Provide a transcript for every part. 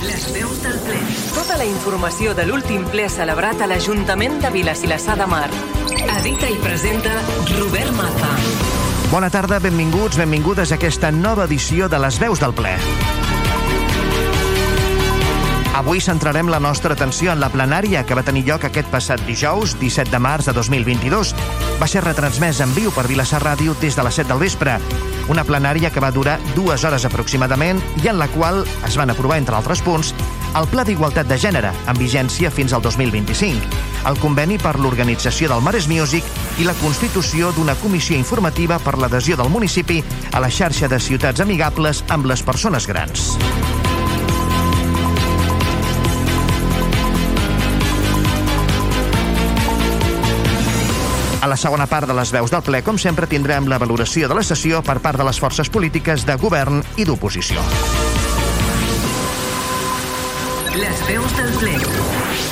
Les veus del ple. Tota la informació de l'últim ple celebrat a l'Ajuntament de Vilassar de Mar. Edita i presenta Robert Maza. Bona tarda, benvinguts, benvingudes a aquesta nova edició de les veus del ple. Avui centrarem la nostra atenció en la plenària que va tenir lloc aquest passat dijous, 17 de març de 2022. Va ser retransmès en viu per Vilassar Ràdio des de les 7 del vespre. Una plenària que va durar dues hores aproximadament i en la qual es van aprovar, entre altres punts, el Pla d'Igualtat de Gènere, amb vigència fins al 2025, el conveni per l'organització del Mares Music i la constitució d'una comissió informativa per l'adhesió del municipi a la xarxa de ciutats amigables amb les persones grans. La segona part de les veus del ple, com sempre, tindrem la valoració de la sessió per part de les forces polítiques de govern i d'oposició. Les veus del ple.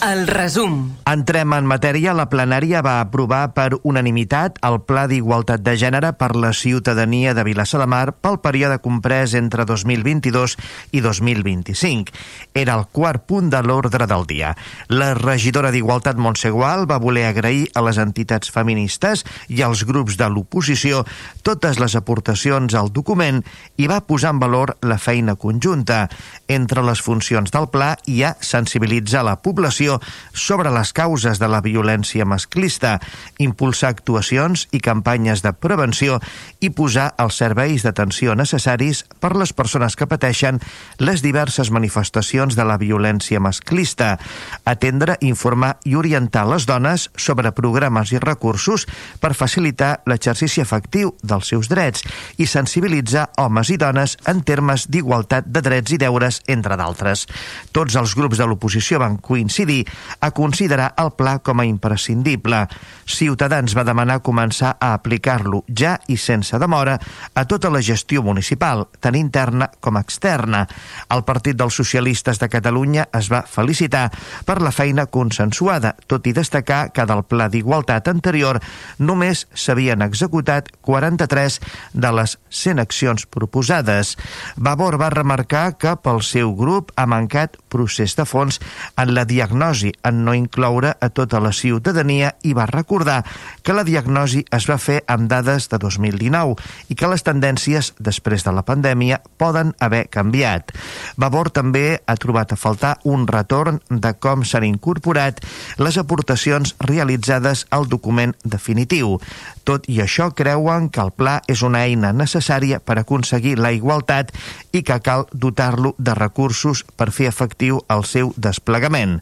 El resum. Entrem en matèria. La plenària va aprovar per unanimitat el Pla d'Igualtat de Gènere per la ciutadania de Vilassar de Mar pel període comprès entre 2022 i 2025. Era el quart punt de l'ordre del dia. La regidora d'Igualtat Montsegual va voler agrair a les entitats feministes i als grups de l'oposició totes les aportacions al document i va posar en valor la feina conjunta. Entre les funcions del pla hi ha sensibilitzar la població sobre les causes de la violència masclista, impulsar actuacions i campanyes de prevenció i posar els serveis d'atenció necessaris per les persones que pateixen les diverses manifestacions de la violència masclista, atendre, informar i orientar les dones sobre programes i recursos per facilitar l'exercici efectiu dels seus drets i sensibilitzar homes i dones en termes d'igualtat de drets i deures, entre d'altres. Tots els grups de l'oposició van coincidir a considerar el pla com a imprescindible. Ciutadans va demanar començar a aplicar-lo ja i sense demora a tota la gestió municipal, tant interna com externa. El Partit dels Socialistes de Catalunya es va felicitar per la feina consensuada, tot i destacar que del pla d'igualtat anterior només s'havien executat 43 de les 100 accions proposades. Vavor va remarcar que pel seu grup ha mancat procés de fons en la diagnosi en no incloure a tota la ciutadania i va recordar que la diagnosi es va fer amb dades de 2019 i que les tendències després de la pandèmia poden haver canviat. Vavor també ha trobat a faltar un retorn de com s'han incorporat les aportacions realitzades al document definitiu. Tot i això, creuen que el pla és una eina necessària per aconseguir la igualtat i que cal dotar-lo de recursos per fer efectiu el seu desplegament.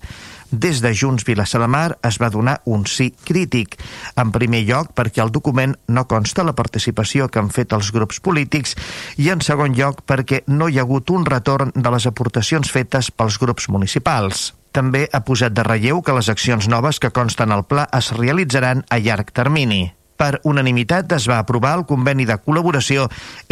Des de Junts Vilassar de Mar es va donar un sí crític. En primer lloc, perquè el document no consta la participació que han fet els grups polítics i en segon lloc perquè no hi ha hagut un retorn de les aportacions fetes pels grups municipals. També ha posat de relleu que les accions noves que consten al pla es realitzaran a llarg termini. Per unanimitat es va aprovar el conveni de col·laboració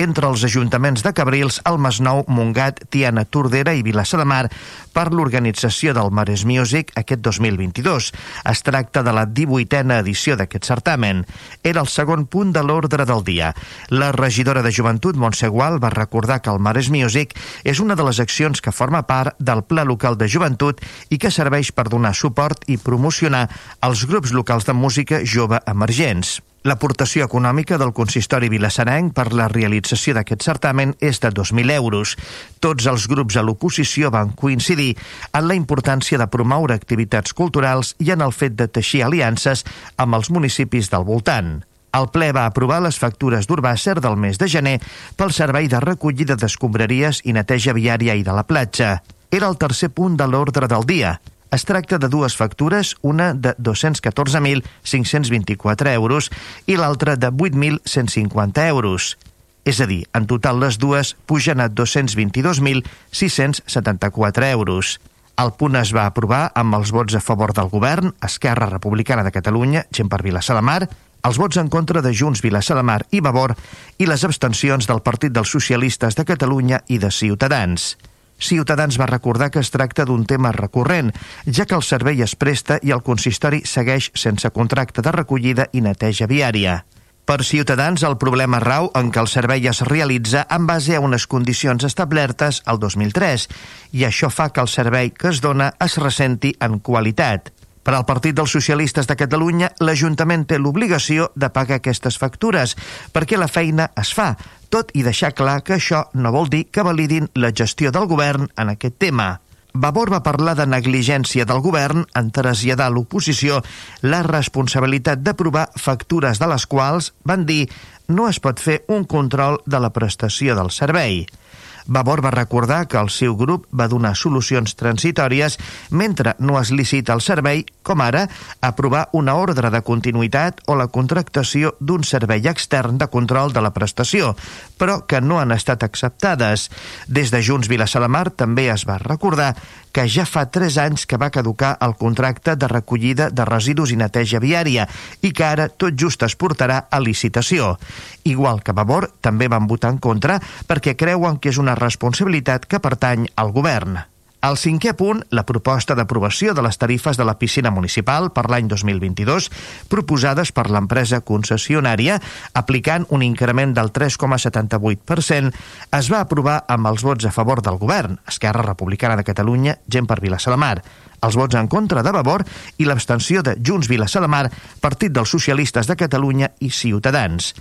entre els ajuntaments de Cabrils, el Masnou, Montgat, Tiana, Tordera i Vilassar de Mar per l'organització del Mares Music aquest 2022. Es tracta de la 18a edició d'aquest certamen. Era el segon punt de l'ordre del dia. La regidora de Joventut, Montse Gual, va recordar que el Mares Music és una de les accions que forma part del Pla Local de Joventut i que serveix per donar suport i promocionar els grups locals de música jove emergents. L'aportació econòmica del consistori vilassarenc per la realització d'aquest certamen és de 2.000 euros. Tots els grups a l'oposició van coincidir en la importància de promoure activitats culturals i en el fet de teixir aliances amb els municipis del voltant. El ple va aprovar les factures d'Urbàcer del mes de gener pel servei de recollida d'escombraries i neteja viària i de la platja. Era el tercer punt de l'ordre del dia. Es tracta de dues factures, una de 214.524 euros i l'altra de 8.150 euros. És a dir, en total les dues pugen a 222.674 euros. El punt es va aprovar amb els vots a favor del govern, Esquerra Republicana de Catalunya, gent per Vilassar de Mar, els vots en contra de Junts, Vilassar de Mar i Vavor i les abstencions del Partit dels Socialistes de Catalunya i de Ciutadans. Ciutadans va recordar que es tracta d'un tema recurrent, ja que el servei es presta i el consistori segueix sense contracte de recollida i neteja viària. Per Ciutadans, el problema rau en què el servei es realitza en base a unes condicions establertes al 2003 i això fa que el servei que es dona es ressenti en qualitat. Per al Partit dels Socialistes de Catalunya, l'Ajuntament té l'obligació de pagar aquestes factures, perquè la feina es fa, tot i deixar clar que això no vol dir que validin la gestió del govern en aquest tema. Vavor va parlar de negligència del govern en traslladar a l'oposició la responsabilitat d'aprovar factures de les quals, van dir, no es pot fer un control de la prestació del servei. Vavor va recordar que el seu grup va donar solucions transitòries mentre no es licita el servei, com ara aprovar una ordre de continuïtat o la contractació d'un servei extern de control de la prestació, però que no han estat acceptades. Des de Junts Vilassalamar també es va recordar que ja fa 3 anys que va caducar el contracte de recollida de residus i neteja viària i que ara tot just es portarà a licitació. Igual que Vavor, també van votar en contra perquè creuen que és una responsabilitat que pertany al govern. Al cinquè punt, la proposta d'aprovació de les tarifes de la piscina municipal per l'any 2022, proposades per l'empresa concessionària, aplicant un increment del 3,78%, es va aprovar amb els vots a favor del govern, Esquerra Republicana de Catalunya, gent per Vilassar de Mar, els vots en contra de Vavor i l'abstenció de Junts Vilassar de Mar, Partit dels Socialistes de Catalunya i Ciutadans.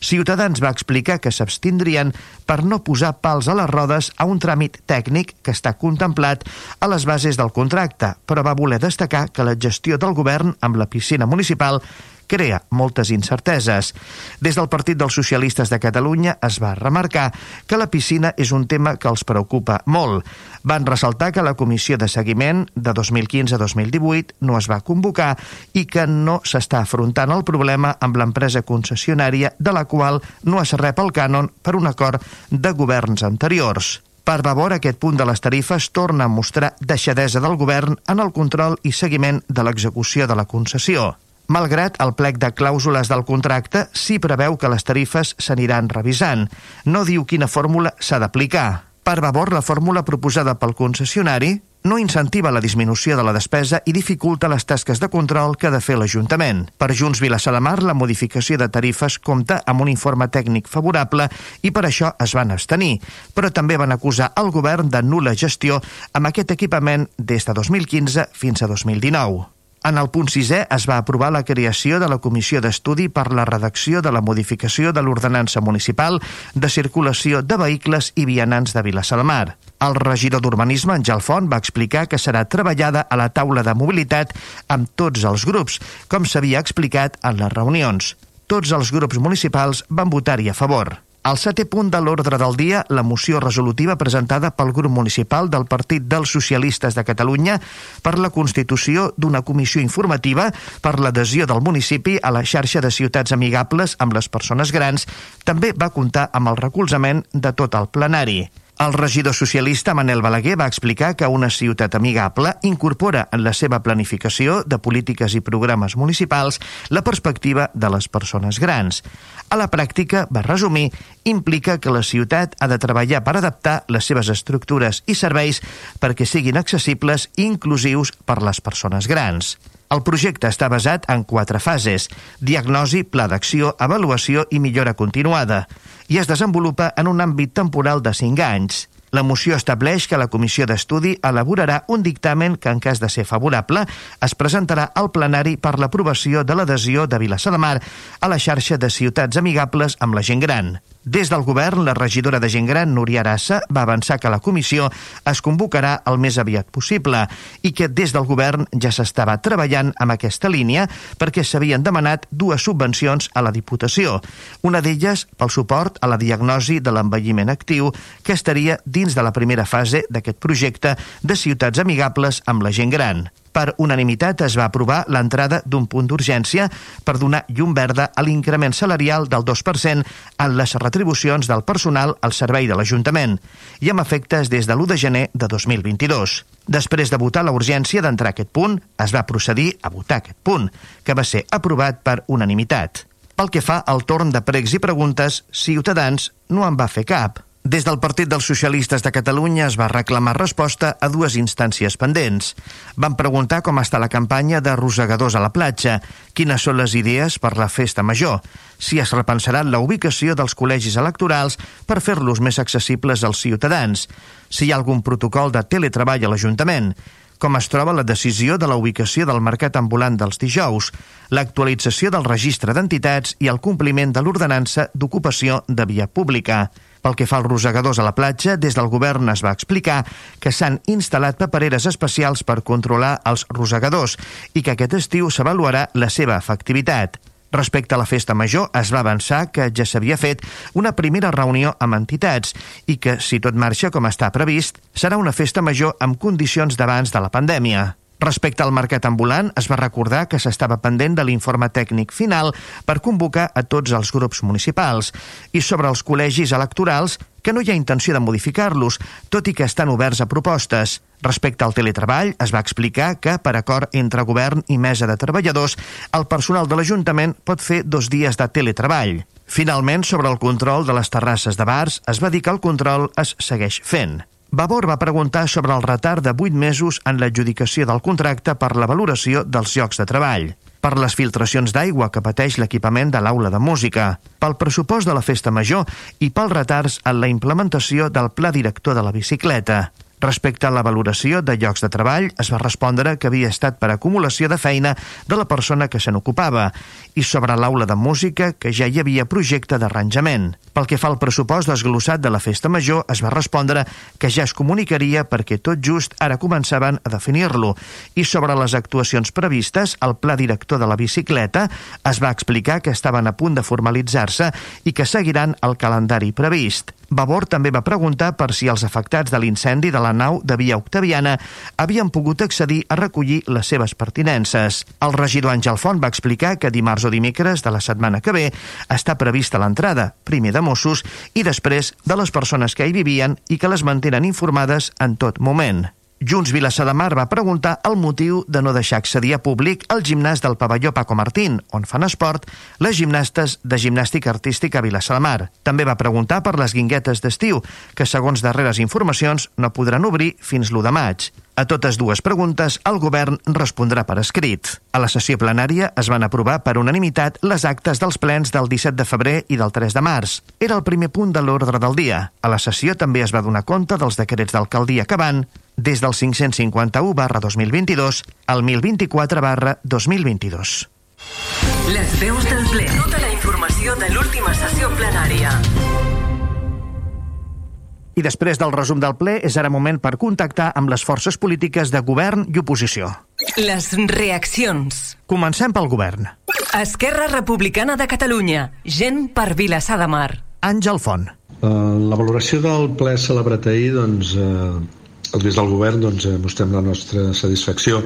Ciutadans va explicar que s'abstindrien per no posar pals a les rodes a un tràmit tècnic que està contemplat a les bases del contracte, però va voler destacar que la gestió del govern amb la piscina municipal crea moltes incerteses. Des del Partit dels Socialistes de Catalunya es va remarcar que la piscina és un tema que els preocupa molt. Van ressaltar que la comissió de seguiment de 2015-2018 no es va convocar i que no s'està afrontant el problema amb l'empresa concessionària de la qual no es rep el cànon per un acord de governs anteriors. Per Vavor, aquest punt de les tarifes torna a mostrar deixadesa del govern en el control i seguiment de l'execució de la concessió. Malgrat el plec de clàusules del contracte, sí preveu que les tarifes s'aniran revisant. No diu quina fórmula s'ha d'aplicar. Per Vavor, la fórmula proposada pel concessionari no incentiva la disminució de la despesa i dificulta les tasques de control que ha de fer l'Ajuntament. Per Junts Vilassar de la modificació de tarifes compta amb un informe tècnic favorable i per això es van abstenir, però també van acusar el govern de nula gestió amb aquest equipament des de 2015 fins a 2019. En el punt sisè es va aprovar la creació de la Comissió d'Estudi per la redacció de la modificació de l'ordenança municipal de circulació de vehicles i vianants de Vilassar de Mar. El regidor d'Urbanisme, Àngel Font, va explicar que serà treballada a la taula de mobilitat amb tots els grups, com s'havia explicat en les reunions. Tots els grups municipals van votar-hi a favor. Al setè punt de l'ordre del dia, la moció resolutiva presentada pel grup municipal del Partit dels Socialistes de Catalunya per la constitució d'una comissió informativa per l'adhesió del municipi a la xarxa de ciutats amigables amb les persones grans també va comptar amb el recolzament de tot el plenari. El regidor socialista Manel Balaguer va explicar que una ciutat amigable incorpora en la seva planificació de polítiques i programes municipals la perspectiva de les persones grans. A la pràctica, va resumir, implica que la ciutat ha de treballar per adaptar les seves estructures i serveis perquè siguin accessibles i inclusius per les persones grans. El projecte està basat en quatre fases, diagnosi, pla d'acció, avaluació i millora continuada i es desenvolupa en un àmbit temporal de 5 anys. La moció estableix que la comissió d'estudi elaborarà un dictamen que, en cas de ser favorable, es presentarà al plenari per l'aprovació de l'adhesió de Vilassar de Mar a la xarxa de ciutats amigables amb la gent gran. Des del govern, la regidora de gent gran, Núria Arassa, va avançar que la comissió es convocarà el més aviat possible i que des del govern ja s'estava treballant amb aquesta línia perquè s'havien demanat dues subvencions a la Diputació. Una d'elles pel suport a la diagnosi de l'envelliment actiu que estaria dins de la primera fase d'aquest projecte de ciutats amigables amb la gent gran. Per unanimitat es va aprovar l'entrada d'un punt d'urgència per donar llum verda a l'increment salarial del 2% en les retribucions del personal al servei de l'Ajuntament i amb efectes des de l'1 de gener de 2022. Després de votar la urgència d'entrar aquest punt, es va procedir a votar aquest punt, que va ser aprovat per unanimitat. Pel que fa al torn de pregs i preguntes, Ciutadans no en va fer cap. Des del Partit dels Socialistes de Catalunya es va reclamar resposta a dues instàncies pendents. Van preguntar com està la campanya de rosegadors a la platja, quines són les idees per la festa major, si es repensarà la ubicació dels col·legis electorals per fer-los més accessibles als ciutadans, si hi ha algun protocol de teletreball a l'Ajuntament, com es troba la decisió de la ubicació del mercat ambulant dels dijous, l'actualització del registre d'entitats i el compliment de l'ordenança d'ocupació de via pública. Pel que fa als rosegadors a la platja, des del govern es va explicar que s'han instal·lat papereres especials per controlar els rosegadors i que aquest estiu s'avaluarà la seva efectivitat. Respecte a la festa major, es va avançar que ja s'havia fet una primera reunió amb entitats i que, si tot marxa com està previst, serà una festa major amb condicions d'abans de la pandèmia. Respecte al mercat ambulant, es va recordar que s'estava pendent de l'informe tècnic final per convocar a tots els grups municipals i sobre els col·legis electorals que no hi ha intenció de modificar-los, tot i que estan oberts a propostes. Respecte al teletreball, es va explicar que, per acord entre govern i mesa de treballadors, el personal de l'Ajuntament pot fer dos dies de teletreball. Finalment, sobre el control de les terrasses de bars, es va dir que el control es segueix fent. Vavor va preguntar sobre el retard de 8 mesos en l'adjudicació del contracte per la valoració dels llocs de treball per les filtracions d'aigua que pateix l'equipament de l'aula de música, pel pressupost de la festa major i pels retards en la implementació del pla director de la bicicleta. Respecte a la valoració de llocs de treball, es va respondre que havia estat per acumulació de feina de la persona que se n'ocupava i sobre l'aula de música que ja hi havia projecte d'arranjament. Pel que fa al pressupost desglossat de la festa major, es va respondre que ja es comunicaria perquè tot just ara començaven a definir-lo. I sobre les actuacions previstes, el pla director de la bicicleta es va explicar que estaven a punt de formalitzar-se i que seguiran el calendari previst. Vavor també va preguntar per si els afectats de l'incendi de la nau de Via Octaviana havien pogut accedir a recollir les seves pertinences. El regidor Àngel Font va explicar que dimarts o dimecres de la setmana que ve està prevista l'entrada, primer de Mossos i després de les persones que hi vivien i que les mantenen informades en tot moment. Junts Vilassar de Mar va preguntar el motiu de no deixar accedir a públic al gimnàs del pavelló Paco Martín, on fan esport les gimnastes de gimnàstica artística Vilassar de Mar. També va preguntar per les guinguetes d'estiu, que segons darreres informacions no podran obrir fins l'1 de maig. A totes dues preguntes, el govern respondrà per escrit. A la sessió plenària es van aprovar per unanimitat les actes dels plens del 17 de febrer i del 3 de març. Era el primer punt de l'ordre del dia. A la sessió també es va donar compte dels decrets d'alcaldia que van des del 551 barra 2022 al 1024 barra 2022. Les veus del ple. Tota la informació de l'última sessió plenària. I després del resum del ple, és ara moment per contactar amb les forces polítiques de govern i oposició. Les reaccions. Comencem pel govern. Esquerra Republicana de Catalunya. Gent per Vilassar de Mar. Àngel Font. Uh, la valoració del ple celebrat ahir, doncs, uh, des del govern doncs, eh, mostrem la nostra satisfacció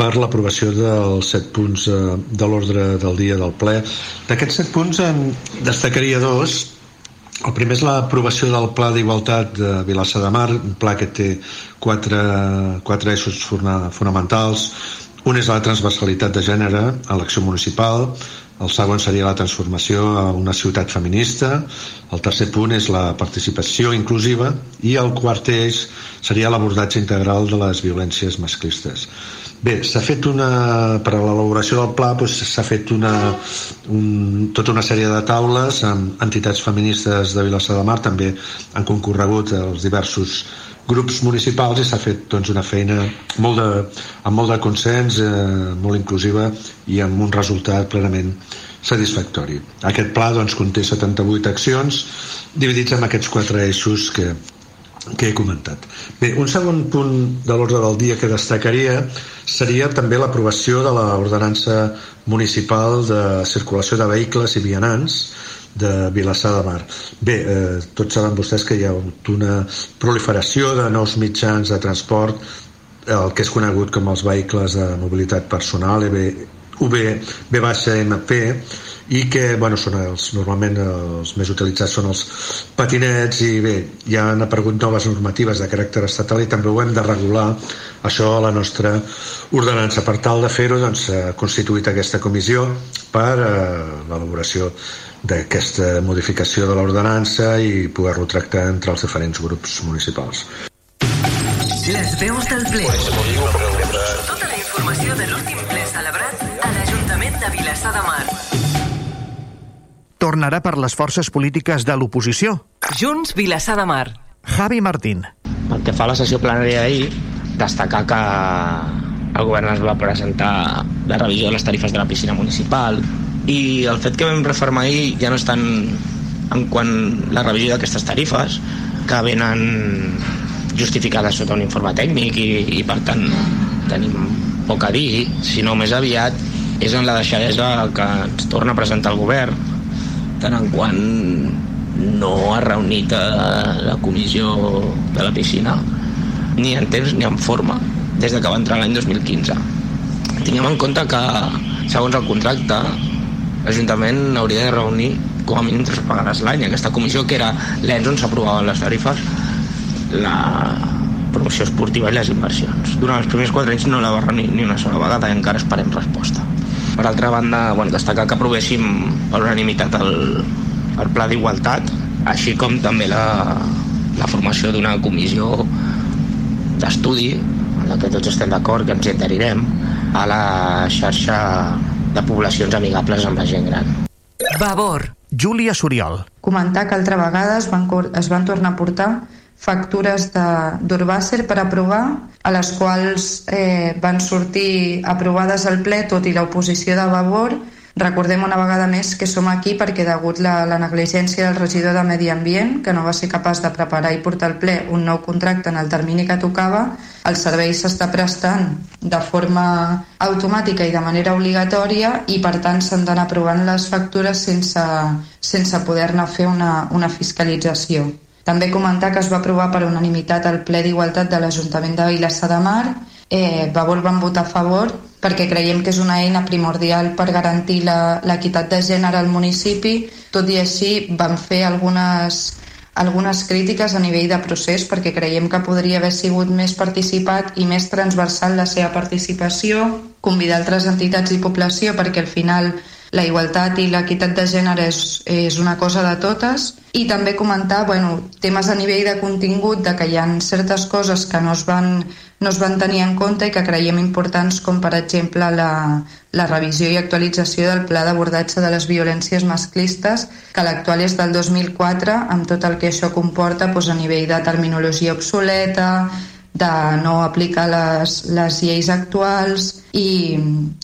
per l'aprovació dels set punts eh, de l'ordre del dia del ple. D'aquests set punts en destacaria dos. El primer és l'aprovació del Pla d'Igualtat de Vilassa de Mar, un pla que té quatre, quatre eixos fonamentals. Un és la transversalitat de gènere a l'acció municipal, el segon seria la transformació a una ciutat feminista, el tercer punt és la participació inclusiva i el quart eix seria l'abordatge integral de les violències masclistes. Bé, s'ha fet una... per a l'elaboració del pla doncs, s'ha fet una, un, tota una sèrie de taules amb entitats feministes de Vilassar de Mar, també han concorregut els diversos grups municipals i s'ha fet doncs, una feina molt de, amb molt de consens, eh, molt inclusiva i amb un resultat plenament satisfactori. Aquest pla doncs, conté 78 accions dividits en aquests quatre eixos que, que he comentat. Bé, un segon punt de l'ordre del dia que destacaria seria també l'aprovació de l'ordenança municipal de circulació de vehicles i vianants de Vilassar de Mar. Bé, eh, tots saben vostès que hi ha una proliferació de nous mitjans de transport, el que és conegut com els vehicles de mobilitat personal, EV, UB, V-MP, i que bueno, són els, normalment els més utilitzats són els patinets i bé, ja han aparegut noves normatives de caràcter estatal i també ho hem de regular això a la nostra ordenança. Per tal de fer-ho doncs, s'ha constituït aquesta comissió per eh, l'elaboració d'aquesta modificació de l'ordenança i poder-lo tractar entre els diferents grups municipals. Les veus del ple. Tota la informació de l'últim ple celebrat a l'Ajuntament de Vilassar de Mar. Tornarà per les forces polítiques de l'oposició. Junts, Vilassar de Mar. Javi Martín. Pel que fa la sessió plenària d'ahir, destacar que el govern es va presentar la revisió de les tarifes de la piscina municipal i el fet que vam refermar ahir ja no és tant en quant la revisió d'aquestes tarifes que venen justificades sota un informe tècnic i, i per tant tenim poc a dir, sinó més aviat és en la deixadesa que ens torna a presentar el govern tant en quant no ha reunit a la comissió de la piscina ni en temps ni en forma des de que va entrar l'any 2015. Tinguem en compte que, segons el contracte, l'Ajuntament hauria de reunir com a mínim tres vegades l'any. Aquesta comissió, que era l'ens on s'aprovaven les tarifes, la promoció esportiva i les inversions. Durant els primers quatre anys no la va reunir ni una sola vegada i encara esperem resposta. Per altra banda, bueno, destacar que aprovéssim per unanimitat el, el pla d'igualtat, així com també la, la formació d'una comissió d'estudi en la que tots estem d'acord que ens hi adherirem a la xarxa de poblacions amigables amb la gent gran. Vavor. Júlia Soriol. Comentar que altra vegada es van, es van tornar a portar factures de- d'Urbàcer per aprovar, a les quals eh, van sortir aprovades al ple, tot i l'oposició de Vavor. Recordem una vegada més que som aquí perquè degut la, la negligència del regidor de Medi Ambient, que no va ser capaç de preparar i portar al ple un nou contracte en el termini que tocava, el servei s'està prestant de forma automàtica i de manera obligatòria i per tant s'han d'anar aprovant les factures sense, sense poder-ne fer una, una fiscalització. També comentar que es va aprovar per unanimitat el ple d'igualtat de l'Ajuntament de Vilassar de Mar. Eh, Vavor van votar a favor perquè creiem que és una eina primordial per garantir l'equitat de gènere al municipi. Tot i així van fer algunes, algunes crítiques a nivell de procés perquè creiem que podria haver sigut més participat i més transversal la seva participació, convidar altres entitats i població perquè al final la igualtat i l'equitat de gènere és, és una cosa de totes i també comentar bueno, temes a nivell de contingut de que hi ha certes coses que no es van, no es van tenir en compte i que creiem importants com per exemple la, la revisió i actualització del pla d'abordatge de les violències masclistes que l'actual és del 2004 amb tot el que això comporta doncs, a nivell de terminologia obsoleta de no aplicar les, les lleis actuals i,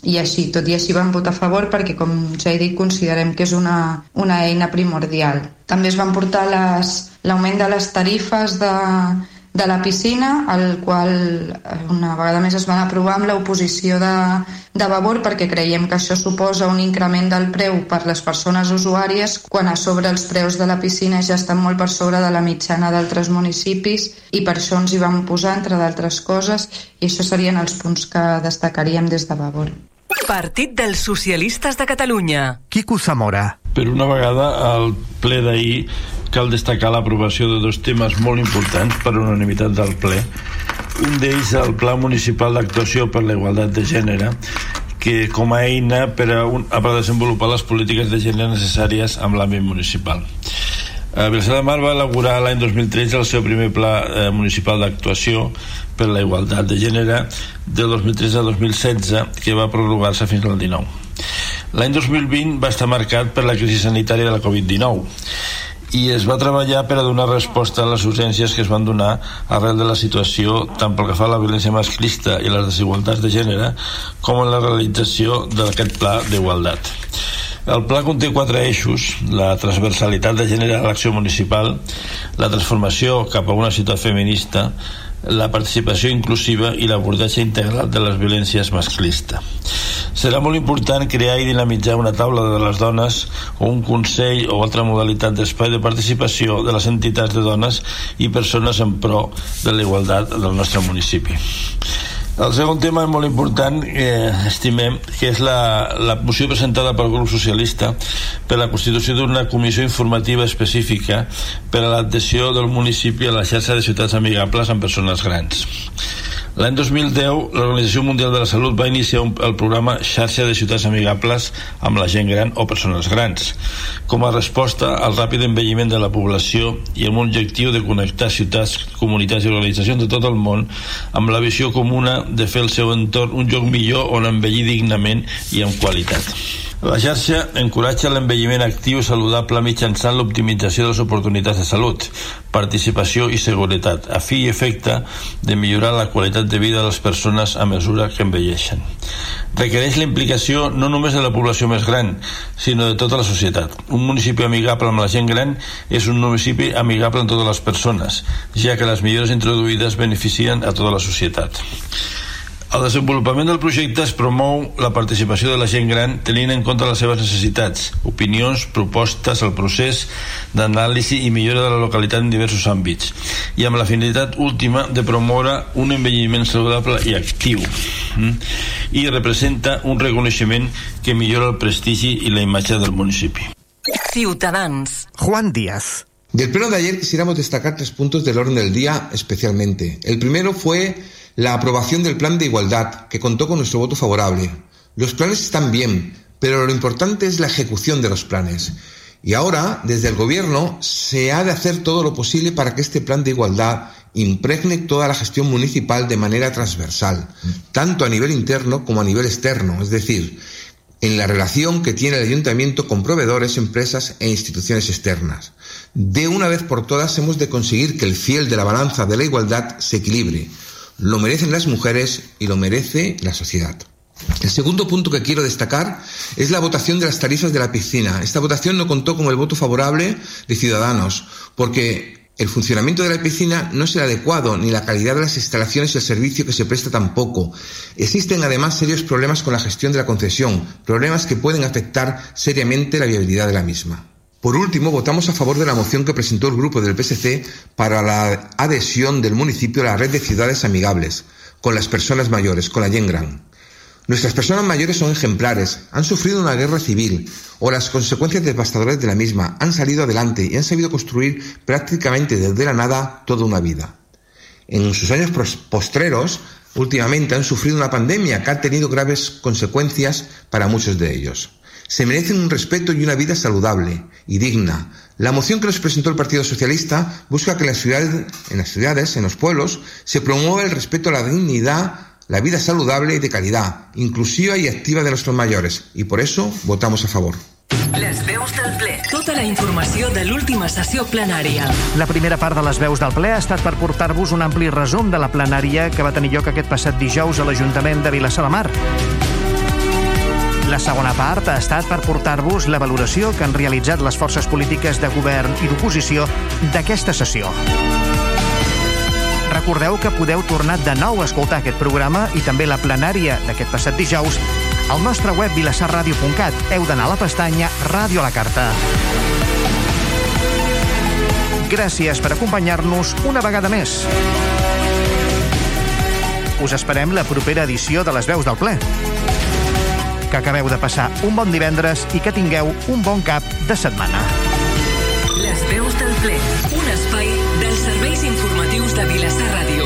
i així, tot i així van votar a favor perquè, com ja he dit, considerem que és una, una eina primordial. També es van portar l'augment de les tarifes de, de la piscina, el qual eh, una vegada més es van aprovar amb l'oposició de, de Vavor perquè creiem que això suposa un increment del preu per les persones usuàries quan a sobre els preus de la piscina ja estan molt per sobre de la mitjana d'altres municipis i per això ens hi vam posar, entre d'altres coses, i això serien els punts que destacaríem des de Vavor. Partit dels Socialistes de Catalunya. Quico Zamora. Per una vegada, al ple d'ahir cal destacar l'aprovació de dos temes molt importants per unanimitat del ple. Un d'ells, el Pla Municipal d'Actuació per la Igualtat de Gènere, que com a eina per a, un, a desenvolupar les polítiques de gènere necessàries amb l'àmbit municipal. Eh, Vilassar de Mar va elaborar l'any 2013 el seu primer pla eh, municipal d'actuació per la igualtat de gènere del 2013 a 2016 que va prorrogar-se fins al 19. L'any 2020 va estar marcat per la crisi sanitària de la Covid-19 i es va treballar per a donar resposta a les urgències que es van donar arrel de la situació tant pel que fa a la violència masclista i les desigualtats de gènere com en la realització d'aquest pla d'igualtat. El pla conté quatre eixos, la transversalitat de gènere a l'acció municipal, la transformació cap a una ciutat feminista, la participació inclusiva i l'abordatge integral de les violències masclistes. Serà molt important crear i dinamitzar una taula de les dones o un consell o altra modalitat d'espai de participació de les entitats de dones i persones en pro de la igualtat del nostre municipi. El segon tema és molt important, eh, estimem, que és la, la moció presentada pel grup socialista per la constitució d'una comissió informativa específica per a l'adhesió del municipi a la xarxa de ciutats amigables amb persones grans. L'any 2010, l'Organització Mundial de la Salut va iniciar un, el programa Xarxa de Ciutats Amigables amb la gent gran o persones grans, com a resposta al ràpid envelliment de la població i amb un objectiu de connectar ciutats, comunitats i organitzacions de tot el món amb la visió comuna de fer el seu entorn un lloc millor on envellir dignament i amb qualitat. La xarxa encoratja l'envelliment actiu saludable mitjançant l'optimització de les oportunitats de salut, participació i seguretat, a fi i efecte de millorar la qualitat de vida de les persones a mesura que envelleixen. Requereix la implicació no només de la població més gran, sinó de tota la societat. Un municipi amigable amb la gent gran és un municipi amigable amb totes les persones, ja que les millores introduïdes beneficien a tota la societat. El desenvolupament del projecte es promou la participació de la gent gran tenint en compte les seves necessitats, opinions, propostes, el procés d'anàlisi i millora de la localitat en diversos àmbits i amb la finalitat última de promoure un envelliment saludable i actiu mm? i representa un reconeixement que millora el prestigi i la imatge del municipi. Ciutadans. Juan Díaz. Del pleno de ayer quisiéramos destacar tres puntos del orden del día especialmente. El primero fue la aprobación del plan de igualdad, que contó con nuestro voto favorable. Los planes están bien, pero lo importante es la ejecución de los planes. Y ahora, desde el Gobierno, se ha de hacer todo lo posible para que este plan de igualdad impregne toda la gestión municipal de manera transversal, tanto a nivel interno como a nivel externo, es decir, en la relación que tiene el ayuntamiento con proveedores, empresas e instituciones externas. De una vez por todas hemos de conseguir que el fiel de la balanza de la igualdad se equilibre, lo merecen las mujeres y lo merece la sociedad. El segundo punto que quiero destacar es la votación de las tarifas de la piscina. Esta votación no contó con el voto favorable de Ciudadanos, porque el funcionamiento de la piscina no es el adecuado, ni la calidad de las instalaciones y el servicio que se presta tampoco. Existen además serios problemas con la gestión de la concesión, problemas que pueden afectar seriamente la viabilidad de la misma. Por último, votamos a favor de la moción que presentó el grupo del PSC para la adhesión del municipio a la red de ciudades amigables con las personas mayores, con la Yengran. Nuestras personas mayores son ejemplares, han sufrido una guerra civil o las consecuencias devastadoras de la misma, han salido adelante y han sabido construir prácticamente desde la nada toda una vida. En sus años postreros, últimamente han sufrido una pandemia que ha tenido graves consecuencias para muchos de ellos se merecen un respeto y una vida saludable y digna. La moción que nos presentó el Partido Socialista busca que en las ciudades, en, las ciudades, en los pueblos, se promueva el respeto a la dignidad, la vida saludable y de calidad, inclusiva y activa de nuestros mayores, y por eso votamos a favor. Les veus del ple. Tota la informació de l'última sessió plenària. La primera part de les veus del ple ha estat per portar-vos un ampli resum de la plenària que va tenir lloc aquest passat dijous a l'Ajuntament de Vilassar de Mar. La segona part ha estat per portar-vos la valoració que han realitzat les forces polítiques de govern i d'oposició d'aquesta sessió. Recordeu que podeu tornar de nou a escoltar aquest programa i també la plenària d'aquest passat dijous al nostre web vilassarradio.cat. Heu d'anar a la pestanya Ràdio a la Carta. Gràcies per acompanyar-nos una vegada més. Us esperem la propera edició de les veus del ple que acabeu de passar un bon divendres i que tingueu un bon cap de setmana. Les veus del ple, un espai dels serveis informatius de Vilassar Ràdio.